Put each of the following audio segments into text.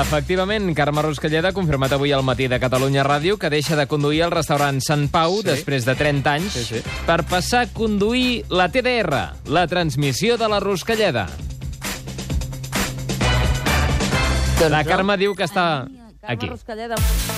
Efectivament, Carme Ruscalleda ha confirmat avui al matí de Catalunya Ràdio que deixa de conduir el restaurant Sant Pau Sí. després de 30 anys Sí, sí. per passar a conduir la TDR, la transmissió de la Ruscalleda. La Carme diu que està... Aquí,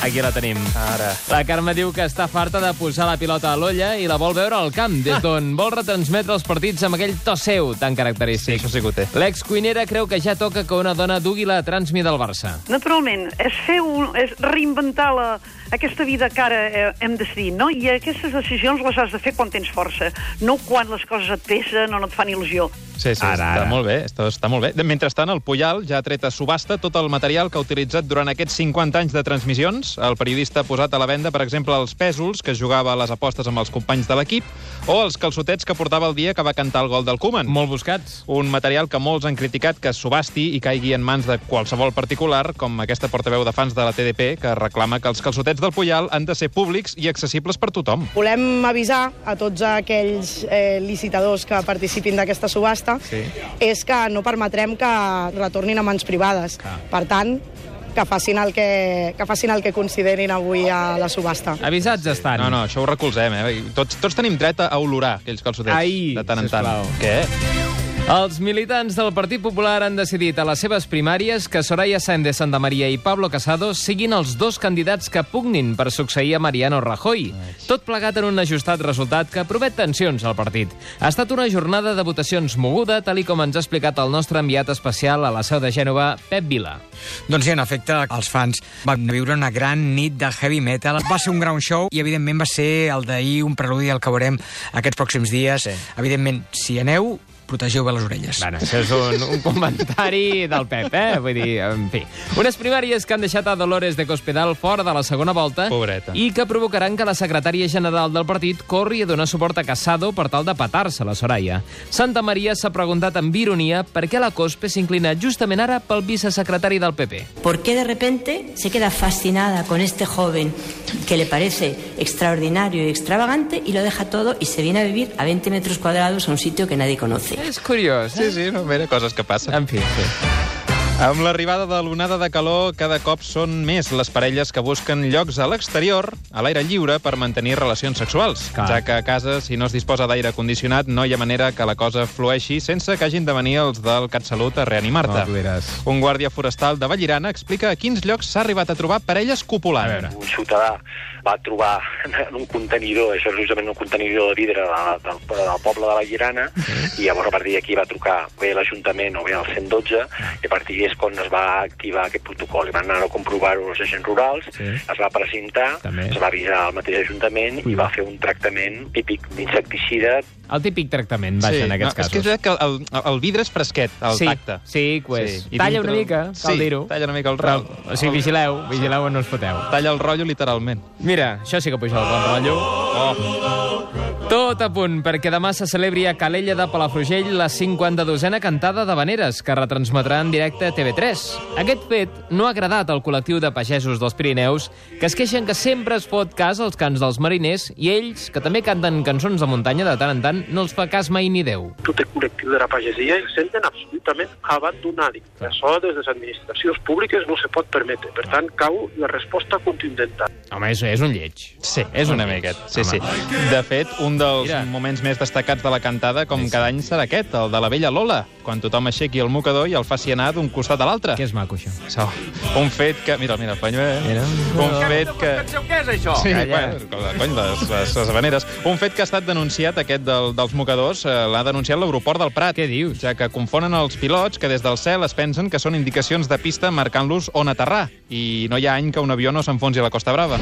aquí la tenim. Ara. La Carme diu que està farta de posar la pilota a l'olla i la vol veure al camp, des d'on vol retransmetre els partits amb aquell to seu tan Sí, característic. això sí que ho té. L'excuinera creu que ja toca que una dona dugui la transmi del Barça. Naturalment, és fer un, és reinventar la, aquesta vida que ara eh, hem decidit, no? I aquestes decisions les has de fer quan tens força, no quan les coses et pesen o no et fan il·lusió. Sí, sí, Ara, ara, està ara. molt bé, està, està molt bé. Mentrestant, el Puyal ja ha tret a subhasta tot el material que ha utilitzat durant aquests 50 anys de transmissions. El periodista ha posat a la venda, per exemple, els pèsols que jugava a les apostes amb els companys de l'equip o els calçotets que portava el dia que va cantar el gol del Koeman. Molt buscats. Un material que molts han criticat que es subhasti i caigui en mans de qualsevol particular, com aquesta portaveu de fans de la TDP, que reclama que els calçotets del Puyal han de ser públics i accessibles per tothom. Volem avisar a tots aquells eh, licitadors que participin d'aquesta subhasta Sí. és que no permetrem que retornin a mans privades. Per tant, que facin, el que, que facin el que considerin avui a la subhasta. Avisats estan. No, no, això ho recolzem, eh? Tots, tots tenim dret a olorar aquells calçotets Ai, de tant en tant. sisplau. Què? Els militants del Partit Popular han decidit a les seves primàries que Soraya Sáenz de Santa Maria i Pablo Casado siguin els dos candidats que pugnin per succeir a Mariano Rajoy. Tot plegat en un ajustat resultat que promet tensions al partit. Ha estat una jornada de votacions moguda, tal i com ens ha explicat el nostre enviat especial a la seu de Gènova, Pep Vila. Doncs sí, en efecte, els fans van viure una gran nit de heavy metal. Va ser un ground show i, evidentment, va ser el d'ahir un preludi al que veurem aquests pròxims dies. Sí. Evidentment, si aneu, protegeu bé les orelles. Bueno, això és un, un comentari del Pep, eh? Vull dir, en fi. Unes primàries que han deixat a Dolores de Cospedal fora de la segona volta Pobreta. i que provocaran que la secretària general del partit corri a donar suport a Casado per tal de patar-se la Soraya. Santa Maria s'ha preguntat amb ironia per què la Cospe s'inclina justament ara pel vicesecretari del PP. ¿Por qué de repente se queda fascinada con este joven que le parece extraordinario y extravagante y lo deja todo y se viene a vivir a 20 metros cuadrados a un sitio que nadie conoce? És curiós, Sí, eh? sí, no, mira, coses que passen. En fi, sí. Amb l'arribada de l'onada de calor, cada cop són més les parelles que busquen llocs a l'exterior, a l'aire lliure, per mantenir relacions sexuals. Clar. Ja que a casa, si no es disposa d'aire condicionat, no hi ha manera que la cosa flueixi sense que hagin de venir els del CatSalut a reanimar-te. No. Un guàrdia forestal de Vallirana explica a quins llocs s'ha arribat a trobar parelles copulant. A veure. un ciutadà va trobar en un contenidor, això és justament un contenidor de vidre de, del, del poble de la Llerana, i llavors a partir d'aquí va trucar bé a l'Ajuntament o bé al 112, i a partir d'ahí és quan es va activar aquest protocol. I van anar a comprovar-ho els agents rurals, Sí. es va presentar, També. es va avisar al mateix Ajuntament i va fer un tractament típic d'insecticida El típic tractament, vaja, en aquests no, És casos. que és veritat que el, el, el vidre és fresquet, al sí, tacte. Sí, pues, I talla dintre- una mica, cal sí, dir-ho. talla una mica el rol. o sigui, vigileu, vigileu on no us foteu. Talla el rotllo literalment. Mira, això sí que puja el bon rotllo. Oh, Tot a punt perquè demà se celebri a Calella de Palafrugell la 52a cantada de Vaneres, que retransmetrà en directe a TV3. Aquest fet no ha agradat al col·lectiu de pagesos dels Pirineus, que es queixen que sempre es fot cas als cants dels mariners i ells, que també canten cançons de muntanya de tant en tant, no els fa cas mai ni Déu. tot el col·lectiu de la pagesia se senten absolutament abandonats. Això des de les administracions públiques no se pot permetre. Per tant, cau la resposta contundent. Home, és, és un lleig. Sí, És és un una lleig. miqueta. Sí, Home. sí. De fet, un dels Mira. moments més destacats de la cantada, com cada any, serà aquest, el de la vella Lola, quan tothom aixequi el mocador i el faci anar d'un costat a l'altre. Que és maco, això. Això. Un fet que... Mira, mira, el panyo, Mira. Un fet que... Què és això? Sí, Calla. bueno, cony, les, les, les habaneres. Un fet que ha estat denunciat, aquest del, dels mocadors, eh, l'ha denunciat l'aeroport del Prat. Què dius? Ja que confonen els pilots que des del cel es pensen que són indicacions de pista marcant-los on aterrar. I no hi ha any que un avió no s'enfonsi a la Costa Brava.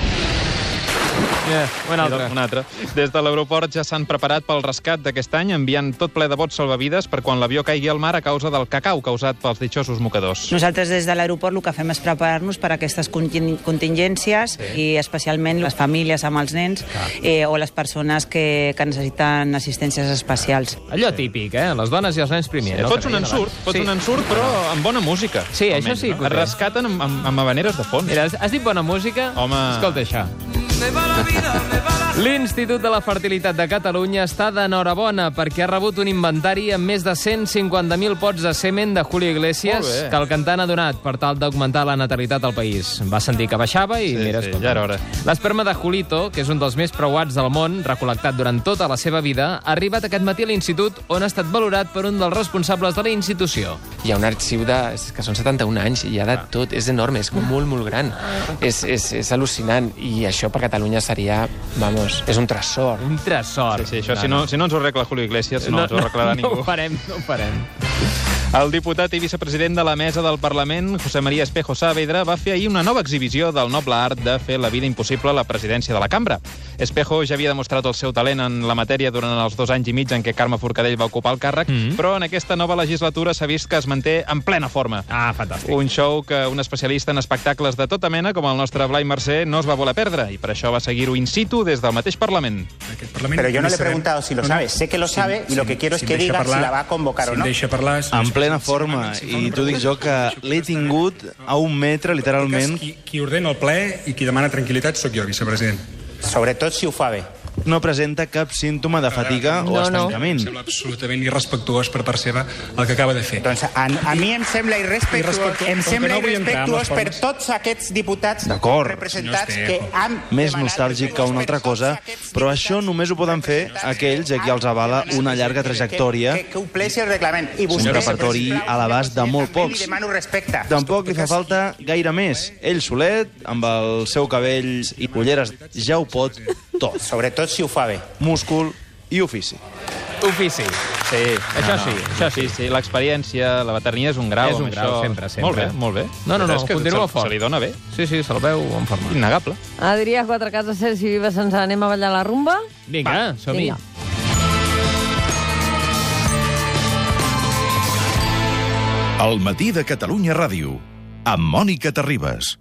Yeah, un altre. Un altre. Des de l'aeroport ja s'han preparat pel rescat d'aquest any, enviant tot ple de bots salvavides per quan l'avió caigui al mar a causa del cacau causat pels ditxosos mocadors. Nosaltres des de l'aeroport el que fem és preparar-nos per a aquestes contin- contingències sí. i especialment les famílies amb els nens eh, o les persones que, que necessiten assistències especials. Allò típic, eh? Les dones i els nens primer. no? Fots un ensurt, fots un ensurt, però amb bona música. Sí, això almenys, sí que ho No? Es rescaten amb, amb, amb habaneres de fons. Mira, has dit bona música? Home. Escolta això. L'Institut de la Fertilitat de Catalunya està d'enhorabona perquè ha rebut un inventari amb més de 150.000 pots de semen de Julio Iglesias que el cantant ha donat per tal d'augmentar la natalitat al país. Va sentir que baixava i Sí, mira, sí, ja era hora. L'esperma de Julito, que és un dels més preuats del món, recol·lectat durant tota la seva vida, ha arribat aquest matí a l'Institut on ha estat valorat per un dels responsables de la institució. Hi ha un arxiu de, que són 71 anys i hi ha de tot, és enorme, és molt, molt gran. És, és, és al·lucinant i això per Catalunya seria, vamos, és un tresor. Un tresor. Sí, sí, això, si no, si no ens ho arregla Julio Iglesias, no, ens ho arreglarà no, ningú. No ho farem, no ho farem. El diputat i vicepresident de la mesa del Parlament, José María Espejo Saavedra, va fer ahir una nova exhibició del noble art de fer la vida impossible a la presidència de la cambra. Espejo ja havia demostrat el seu talent en la matèria durant els dos anys i mig en què Carme Forcadell va ocupar el càrrec, Mhm. però en aquesta nova legislatura s'ha vist que es manté en plena forma. Ah, fantàstic. Un show que un especialista en espectacles de tota mena, com el nostre Blai Mercè, no es va voler perdre, i per això va seguir-ho in situ des del mateix Parlament. Pero yo no le he preguntado si lo sabe. Sé que lo sabe y lo que quiero es que diga si la va a convocar o no. en plena forma, i t'ho dic jo que l'he tingut a un metre, literalment. Qui, qui ordena el ple i qui demana tranquil·litat sóc jo, vicepresident. Sobretot si ho fa bé. No presenta cap símptoma de fatiga o estancament. Em sembla absolutament irrespectuós per part seva el que acaba de fer. Doncs a, a mi em sembla irrespectuós, Irrespectuós, em que sembla no irrespectuós per tots aquests diputats representats que han Més nostàlgic que una altra cosa, però això només ho poden fer aquells a qui els avala una llarga trajectòria, que, que compleixi el reglament. I un repertori a l'abast de molt pocs. Li. Tampoc li fa falta gaire més. Ell solet, amb el seu cabell i ulleres, ja ho pot tot. Sobretot si ho fa bé. Múscul i ofici. Ofici. Sí, Això sí, això sí. sí, sí. L'experiència, la veterania és un grau. És un grau, això. sempre, sempre. Molt bé, molt bé. No, no, no, És que continua se, fort. Se li dona bé. Sí, sí, se'l veu en forma. Innegable. Adrià, quatre cases, Sergi Vives, ens anem a ballar la rumba? Vinga, som-hi. Vinga. El matí de Catalunya Ràdio, amb Mònica Terribas.